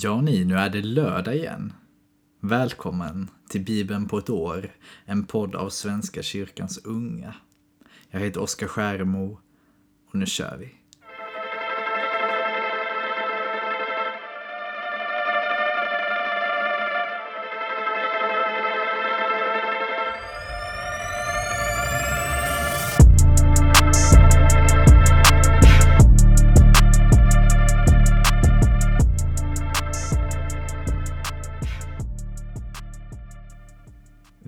Ja ni, nu är det lördag igen. Välkommen till Bibeln på ett år, en podd av Svenska kyrkans unga. Jag heter Oskar Skäremo och nu kör vi.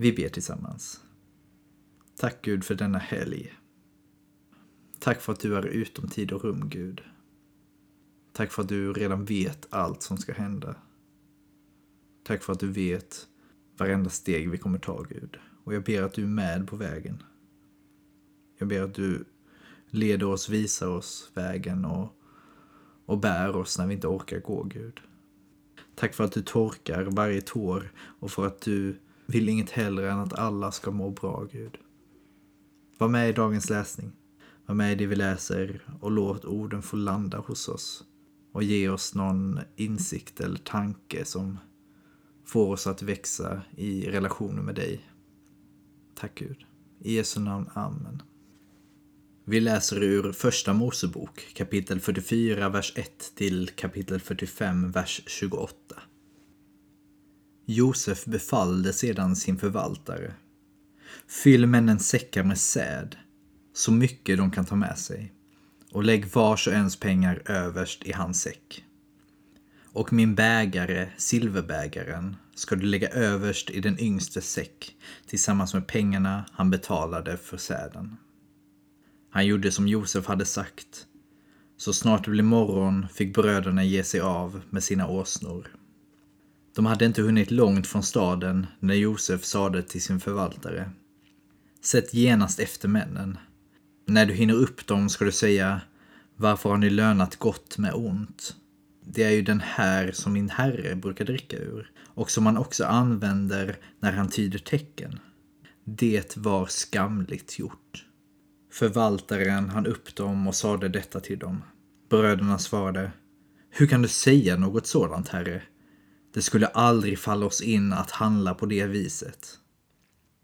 Vi ber tillsammans. Tack Gud för denna helg. Tack för att du är utom tid och rum, Gud. Tack för att du redan vet allt som ska hända. Tack för att du vet varenda steg vi kommer ta, Gud. Och jag ber att du är med på vägen. Jag ber att du leder oss, visar oss vägen och, och bär oss när vi inte orkar gå, Gud. Tack för att du torkar varje tår och för att du vill inget hellre än att alla ska må bra, Gud. Var med i dagens läsning. Var med i det vi läser och låt orden få landa hos oss och ge oss någon insikt eller tanke som får oss att växa i relationen med dig. Tack Gud. I Jesu namn. Amen. Vi läser ur Första Mosebok kapitel 44, vers 1 till kapitel 45, vers 28. Josef befallde sedan sin förvaltare. Fyll männens säckar med säd, så mycket de kan ta med sig, och lägg vars och ens pengar överst i hans säck. Och min bägare, silverbägaren, ska du lägga överst i den yngste säck tillsammans med pengarna han betalade för säden. Han gjorde som Josef hade sagt. Så snart det blev morgon fick bröderna ge sig av med sina åsnor. De hade inte hunnit långt från staden när Josef sade till sin förvaltare. Sätt genast efter männen. När du hinner upp dem ska du säga Varför har ni lönat gott med ont? Det är ju den här som min herre brukar dricka ur och som han också använder när han tyder tecken. Det var skamligt gjort. Förvaltaren han upp dem och sade detta till dem. Bröderna svarade Hur kan du säga något sådant, herre? Det skulle aldrig falla oss in att handla på det viset.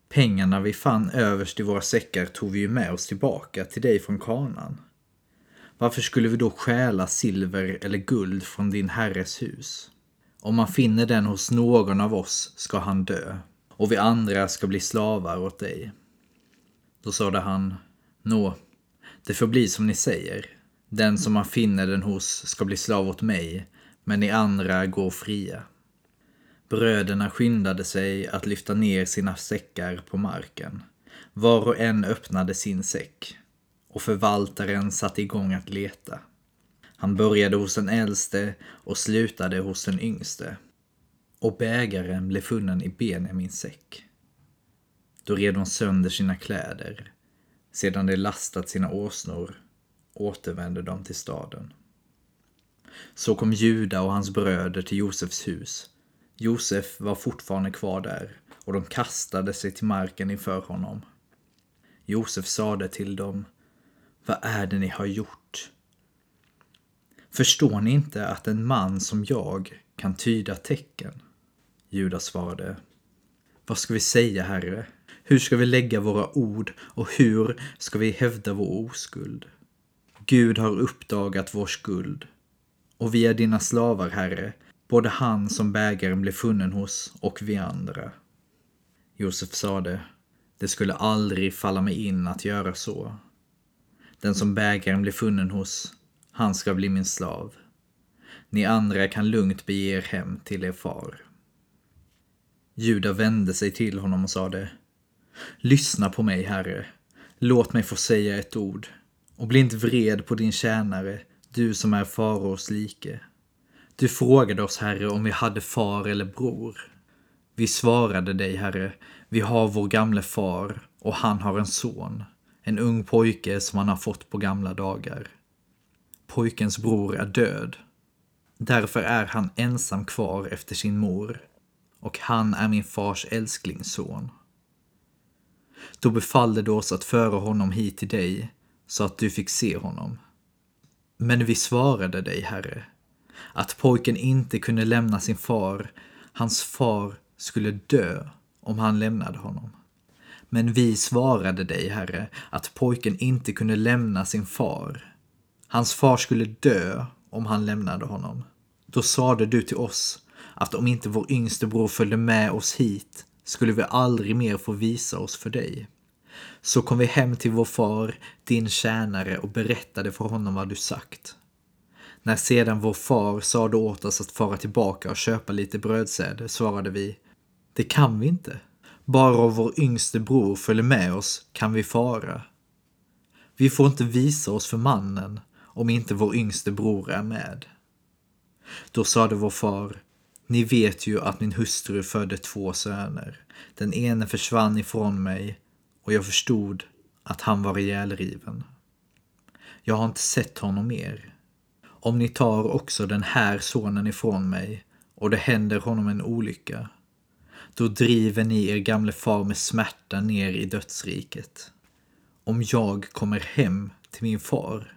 Pengarna vi fann överst i våra säckar tog vi ju med oss tillbaka till dig från kanan. Varför skulle vi då stjäla silver eller guld från din herres hus? Om man finner den hos någon av oss ska han dö och vi andra ska bli slavar åt dig. Då sade han, Nå, det får bli som ni säger. Den som man finner den hos ska bli slav åt mig, men ni andra går fria. Bröderna skyndade sig att lyfta ner sina säckar på marken. Var och en öppnade sin säck och förvaltaren satte igång att leta. Han började hos den äldste och slutade hos den yngste. Och bägaren blev funnen i Benjamins säck. Då red de sönder sina kläder. Sedan de lastat sina åsnor återvände de till staden. Så kom Juda och hans bröder till Josefs hus Josef var fortfarande kvar där och de kastade sig till marken inför honom. Josef sade till dem, vad är det ni har gjort? Förstår ni inte att en man som jag kan tyda tecken? Judas svarade, vad ska vi säga, Herre? Hur ska vi lägga våra ord och hur ska vi hävda vår oskuld? Gud har uppdagat vår skuld och vi är dina slavar, Herre, både han som bägaren blev funnen hos och vi andra. Josef sade, det skulle aldrig falla mig in att göra så. Den som bägaren blev funnen hos, han ska bli min slav. Ni andra kan lugnt bege er hem till er far. Juda vände sig till honom och sade, Lyssna på mig, herre. Låt mig få säga ett ord. Och bli inte vred på din tjänare, du som är faraos like. Du frågade oss, Herre, om vi hade far eller bror. Vi svarade dig, Herre, vi har vår gamle far och han har en son, en ung pojke som han har fått på gamla dagar. Pojkens bror är död. Därför är han ensam kvar efter sin mor och han är min fars älsklingsson. Då befallde du oss att föra honom hit till dig så att du fick se honom. Men vi svarade dig, Herre, att pojken inte kunde lämna sin far. Hans far skulle dö om han lämnade honom. Men vi svarade dig, Herre, att pojken inte kunde lämna sin far. Hans far skulle dö om han lämnade honom. Då sade du till oss att om inte vår yngste bror följde med oss hit skulle vi aldrig mer få visa oss för dig. Så kom vi hem till vår far, din tjänare, och berättade för honom vad du sagt. När sedan vår far sade åt oss att fara tillbaka och köpa lite brödsäd svarade vi, det kan vi inte. Bara om vår yngste bror följer med oss kan vi fara. Vi får inte visa oss för mannen om inte vår yngste bror är med. Då sade vår far, ni vet ju att min hustru födde två söner. Den ene försvann ifrån mig och jag förstod att han var ihjälriven. Jag har inte sett honom mer. Om ni tar också den här sonen ifrån mig och det händer honom en olycka, då driver ni er gamle far med smärta ner i dödsriket. Om jag kommer hem till min far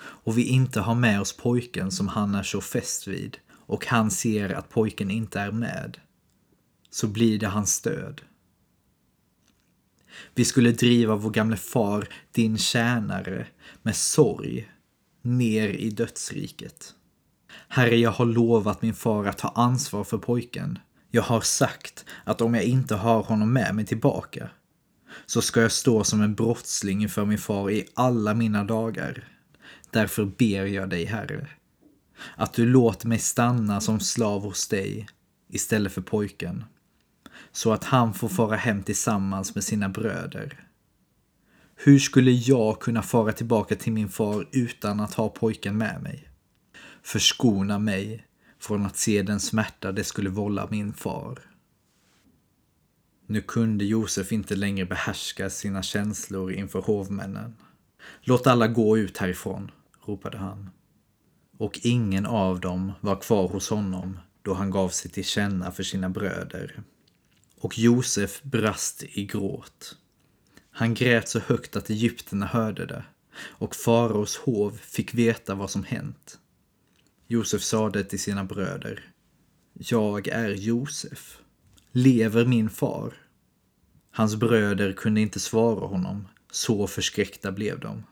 och vi inte har med oss pojken som han är så fäst vid och han ser att pojken inte är med, så blir det hans död. Vi skulle driva vår gamle far, din tjänare, med sorg ner i dödsriket. Herre, jag har lovat min far att ta ansvar för pojken. Jag har sagt att om jag inte har honom med mig tillbaka så ska jag stå som en brottsling inför min far i alla mina dagar. Därför ber jag dig, Herre, att du låter mig stanna som slav hos dig istället för pojken, så att han får fara hem tillsammans med sina bröder. Hur skulle jag kunna fara tillbaka till min far utan att ha pojken med mig? Förskona mig från att se den smärta det skulle vålla min far. Nu kunde Josef inte längre behärska sina känslor inför hovmännen. Låt alla gå ut härifrån, ropade han. Och ingen av dem var kvar hos honom då han gav sig till känna för sina bröder. Och Josef brast i gråt. Han grät så högt att egyptierna hörde det och faraos hov fick veta vad som hänt. Josef sade till sina bröder. Jag är Josef. Lever min far? Hans bröder kunde inte svara honom, så förskräckta blev de.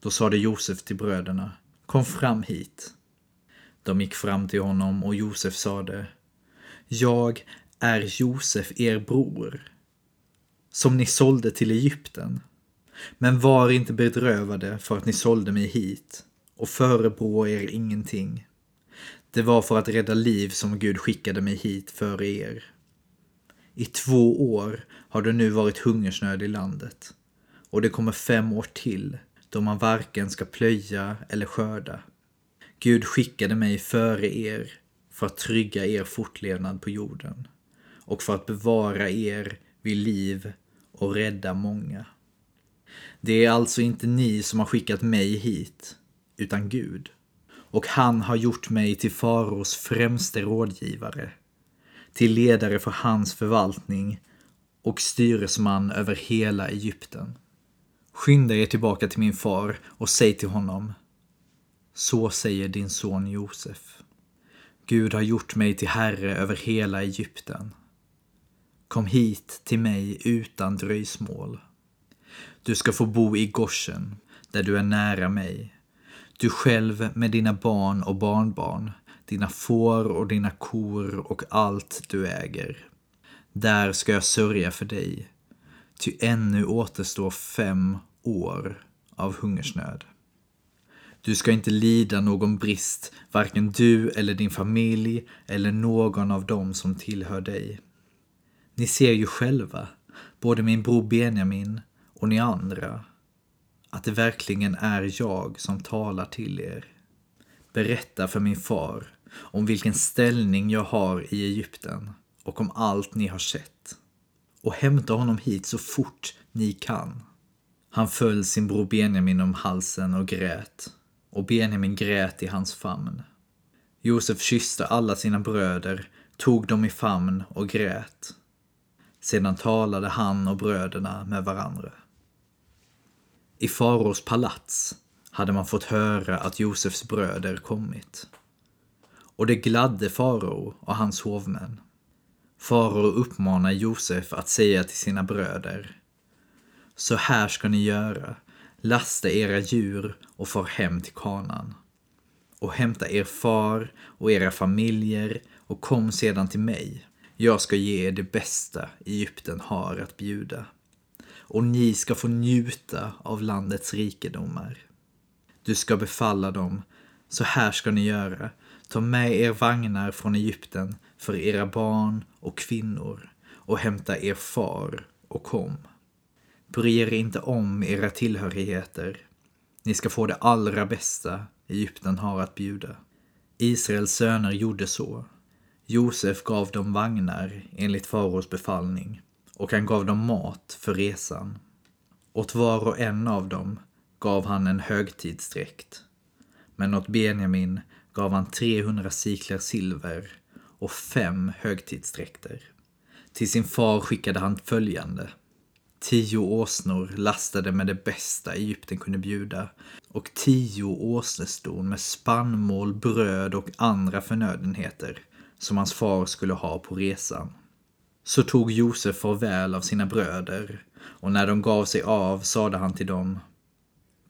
Då sade Josef till bröderna, kom fram hit. De gick fram till honom och Josef sade, jag är Josef, er bror, som ni sålde till Egypten. Men var inte bedrövade för att ni sålde mig hit och förebrå er ingenting. Det var för att rädda liv som Gud skickade mig hit före er. I två år har det nu varit hungersnöd i landet och det kommer fem år till då man varken ska plöja eller skörda. Gud skickade mig före er för att trygga er fortlevnad på jorden och för att bevara er vid liv och rädda många. Det är alltså inte ni som har skickat mig hit, utan Gud. Och han har gjort mig till faraos främste rådgivare, till ledare för hans förvaltning och styresman över hela Egypten. Skynda er tillbaka till min far och säg till honom. Så säger din son Josef. Gud har gjort mig till herre över hela Egypten. Kom hit till mig utan dröjsmål. Du ska få bo i Goshen, där du är nära mig. Du själv med dina barn och barnbarn, dina får och dina kor och allt du äger. Där ska jag sörja för dig, ty ännu återstår fem år av hungersnöd. Du ska inte lida någon brist, varken du eller din familj eller någon av dem som tillhör dig. Ni ser ju själva, både min bror Benjamin och ni andra, att det verkligen är jag som talar till er. Berätta för min far om vilken ställning jag har i Egypten och om allt ni har sett. Och hämta honom hit så fort ni kan. Han föll sin bror Benjamin om halsen och grät, och Benjamin grät i hans famn. Josef kysste alla sina bröder, tog dem i famn och grät. Sedan talade han och bröderna med varandra. I faraos palats hade man fått höra att Josefs bröder kommit. och det gladde farao och hans hovmän. Farao uppmanar Josef att säga till sina bröder. Så här ska ni göra. Lasta era djur och far hem till kanan. Och hämta er far och era familjer och kom sedan till mig. Jag ska ge er det bästa Egypten har att bjuda. Och ni ska få njuta av landets rikedomar. Du ska befalla dem, så här ska ni göra. Ta med er vagnar från Egypten för era barn och kvinnor och hämta er far och kom. Bry er inte om era tillhörigheter. Ni ska få det allra bästa Egypten har att bjuda. Israels söner gjorde så. Josef gav dem vagnar enligt faraos befallning och han gav dem mat för resan. Åt var och en av dem gav han en högtidsdräkt. Men åt Benjamin gav han 300 siklar silver och fem högtidsdräkter. Till sin far skickade han följande. Tio åsnor lastade med det bästa Egypten kunde bjuda och tio åsneston med spannmål, bröd och andra förnödenheter som hans far skulle ha på resan. Så tog Josef farväl av sina bröder och när de gav sig av sade han till dem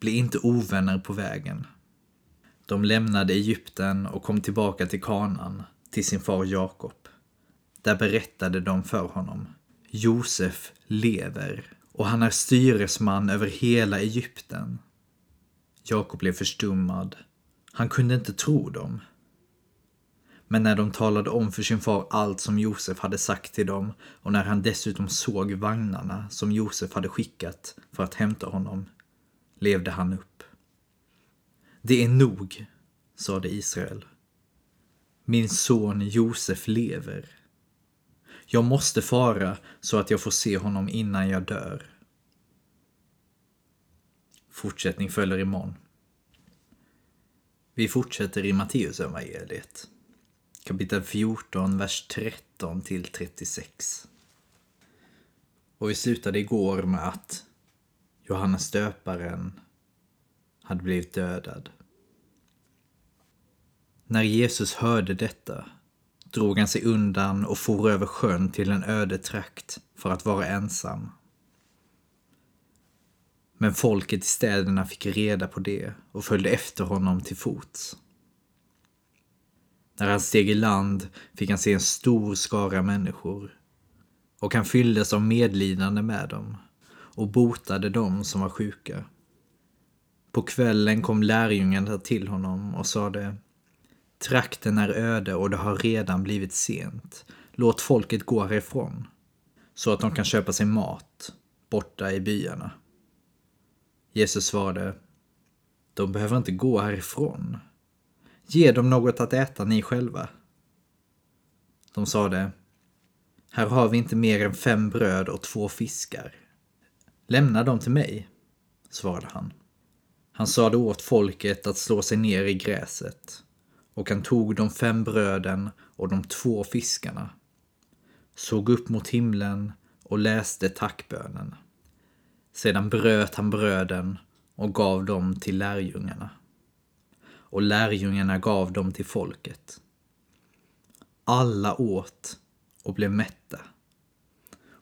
Bli inte ovänner på vägen. De lämnade Egypten och kom tillbaka till Kanan, till sin far Jakob. Där berättade de för honom. Josef lever och han är styresman över hela Egypten. Jakob blev förstummad. Han kunde inte tro dem. Men när de talade om för sin far allt som Josef hade sagt till dem och när han dessutom såg vagnarna som Josef hade skickat för att hämta honom, levde han upp. Det är nog, sade Israel. Min son Josef lever. Jag måste fara så att jag får se honom innan jag dör. Fortsättning följer imorgon. Vi fortsätter i Matteusevangeliet. Kapitel 14, vers 13 till 36. Och vi slutade igår med att Johannes döparen hade blivit dödad. När Jesus hörde detta drog han sig undan och for över sjön till en öde trakt för att vara ensam. Men folket i städerna fick reda på det och följde efter honom till fots. När han steg i land fick han se en stor skara människor och han fylldes av medlidande med dem och botade dem som var sjuka. På kvällen kom lärjungarna till honom och sade Trakten är öde och det har redan blivit sent. Låt folket gå härifrån så att de kan köpa sig mat borta i byarna. Jesus svarade De behöver inte gå härifrån. Ge dem något att äta ni själva. De sade Här har vi inte mer än fem bröd och två fiskar. Lämna dem till mig, svarade han. Han sade åt folket att slå sig ner i gräset och han tog de fem bröden och de två fiskarna, såg upp mot himlen och läste tackbönen. Sedan bröt han bröden och gav dem till lärjungarna. Och lärjungarna gav dem till folket. Alla åt och blev mätta.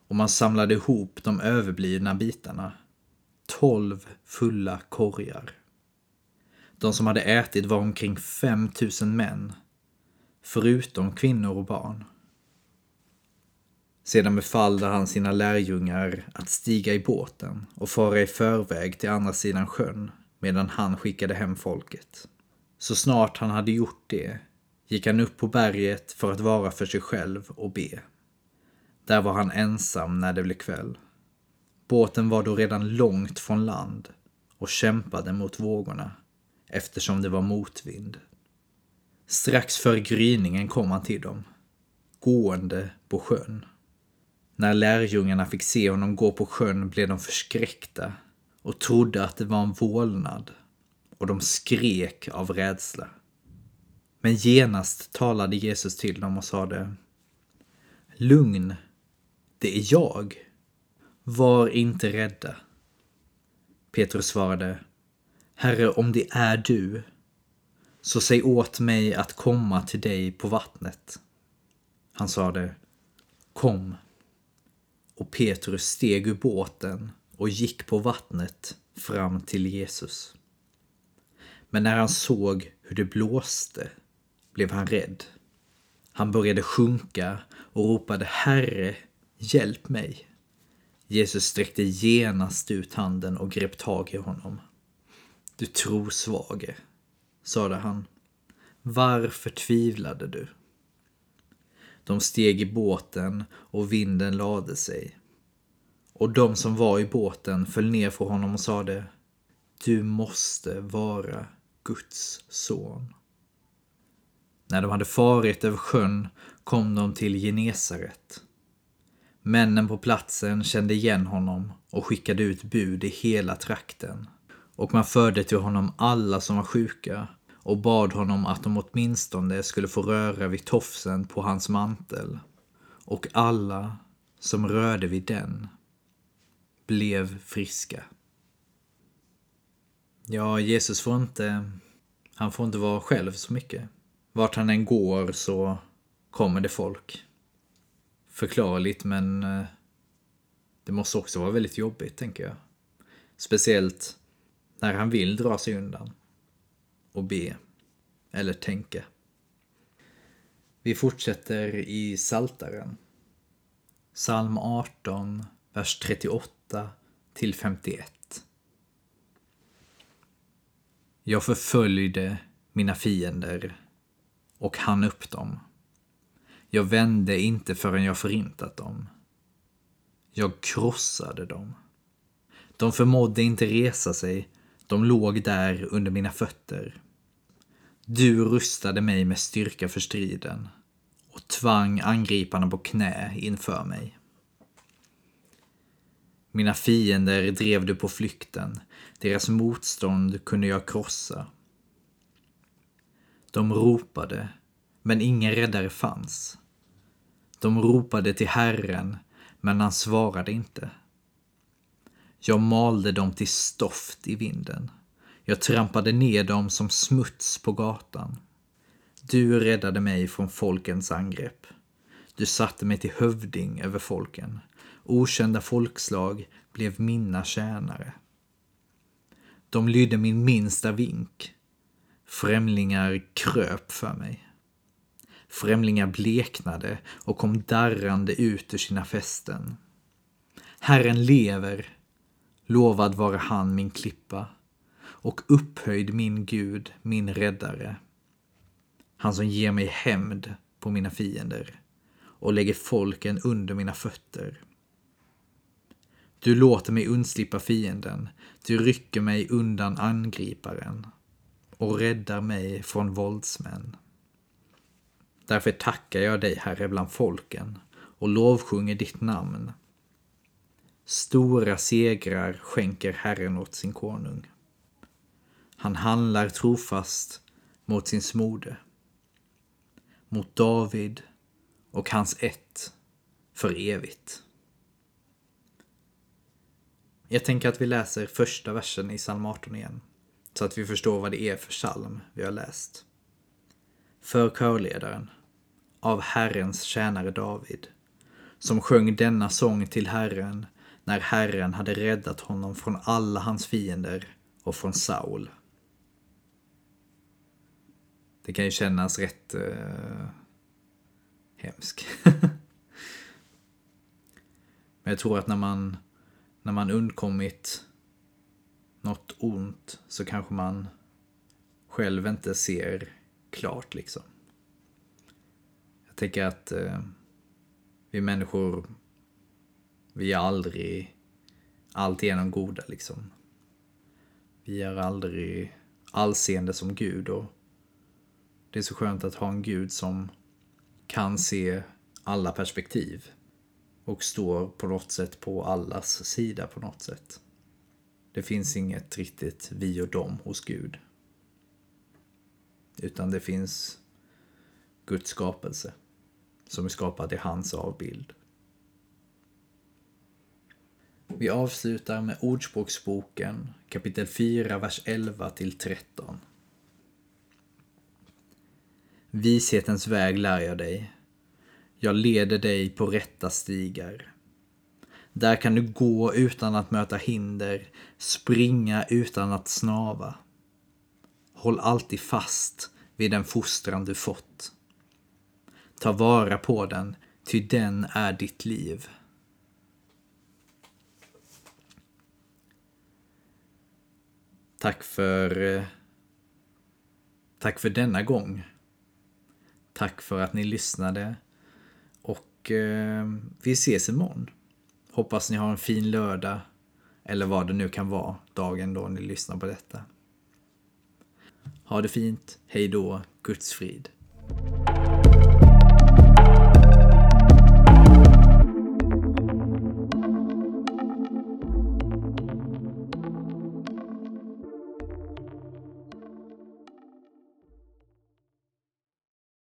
Och man samlade ihop de överblivna bitarna. Tolv fulla korgar. De som hade ätit var omkring 5000 män, förutom kvinnor och barn. Sedan befallde han sina lärjungar att stiga i båten och fara i förväg till andra sidan sjön medan han skickade hem folket. Så snart han hade gjort det gick han upp på berget för att vara för sig själv och be. Där var han ensam när det blev kväll. Båten var då redan långt från land och kämpade mot vågorna eftersom det var motvind. Strax före gryningen kom han till dem, gående på sjön. När lärjungarna fick se honom gå på sjön blev de förskräckta och trodde att det var en vålnad och de skrek av rädsla. Men genast talade Jesus till dem och sade Lugn, det är jag. Var inte rädda. Petrus svarade Herre, om det är du, Så säg åt mig att komma till dig på vattnet. Han sade Kom. Och Petrus steg ur båten och gick på vattnet fram till Jesus. Men när han såg hur det blåste blev han rädd. Han började sjunka och ropade Herre, hjälp mig. Jesus sträckte genast ut handen och grep tag i honom. Du trosvage, sade han. Varför tvivlade du? De steg i båten och vinden lade sig. Och de som var i båten föll ner för honom och sade Du måste vara Guds son. När de hade farit över sjön kom de till Genesaret. Männen på platsen kände igen honom och skickade ut bud i hela trakten. Och man förde till honom alla som var sjuka och bad honom att de åtminstone skulle få röra vid tofsen på hans mantel. Och alla som rörde vid den blev friska. Ja, Jesus får inte, han får inte vara själv så mycket. Vart han än går så kommer det folk. Förklarligt, men eh, det måste också vara väldigt jobbigt, tänker jag. Speciellt när han vill dra sig undan och be eller tänka. Vi fortsätter i Saltaren. Psalm 18, vers 38 till 51. Jag förföljde mina fiender och hann upp dem. Jag vände inte förrän jag förintat dem. Jag krossade dem. De förmådde inte resa sig, de låg där under mina fötter. Du rustade mig med styrka för striden och tvang angriparna på knä inför mig. Mina fiender drev du på flykten, deras motstånd kunde jag krossa. De ropade, men ingen räddare fanns. De ropade till Herren, men han svarade inte. Jag malde dem till stoft i vinden. Jag trampade ner dem som smuts på gatan. Du räddade mig från folkens angrepp. Du satte mig till hövding över folken. Okända folkslag blev mina tjänare. De lydde min minsta vink. Främlingar kröp för mig. Främlingar bleknade och kom darrande ut ur sina fästen. Herren lever, lovad vare han min klippa och upphöjd min Gud, min räddare. Han som ger mig hämnd på mina fiender och lägger folken under mina fötter. Du låter mig undslippa fienden, du rycker mig undan angriparen och räddar mig från våldsmän. Därför tackar jag dig, Herre, bland folken och lovsjunger ditt namn. Stora segrar skänker Herren åt sin konung. Han handlar trofast mot sin smorde, mot David och hans ett för evigt. Jag tänker att vi läser första versen i psalm 18 igen, så att vi förstår vad det är för psalm vi har läst. För körledaren, av Herrens tjänare David, som sjöng denna sång till Herren när Herren hade räddat honom från alla hans fiender och från Saul. Det kan ju kännas rätt eh, hemskt. Men jag tror att när man, när man undkommit något ont så kanske man själv inte ser klart liksom. Jag tänker att eh, vi människor, vi är aldrig alltigenom goda liksom. Vi är aldrig allseende som Gud och det är så skönt att ha en gud som kan se alla perspektiv och står på något sätt på allas sida på något sätt. Det finns inget riktigt vi och dem hos Gud. Utan det finns Guds skapelse som är skapad i hans avbild. Vi avslutar med Ordspråksboken kapitel 4, vers 11 till 13. Vishetens väg lär jag dig. Jag leder dig på rätta stigar. Där kan du gå utan att möta hinder, springa utan att snava. Håll alltid fast vid den fostran du fått. Ta vara på den, ty den är ditt liv. Tack för eh, Tack för denna gång. Tack för att ni lyssnade. Och eh, vi ses imorgon. Hoppas ni har en fin lördag. Eller vad det nu kan vara dagen då ni lyssnar på detta. Ha det fint. Hej då. Guds frid.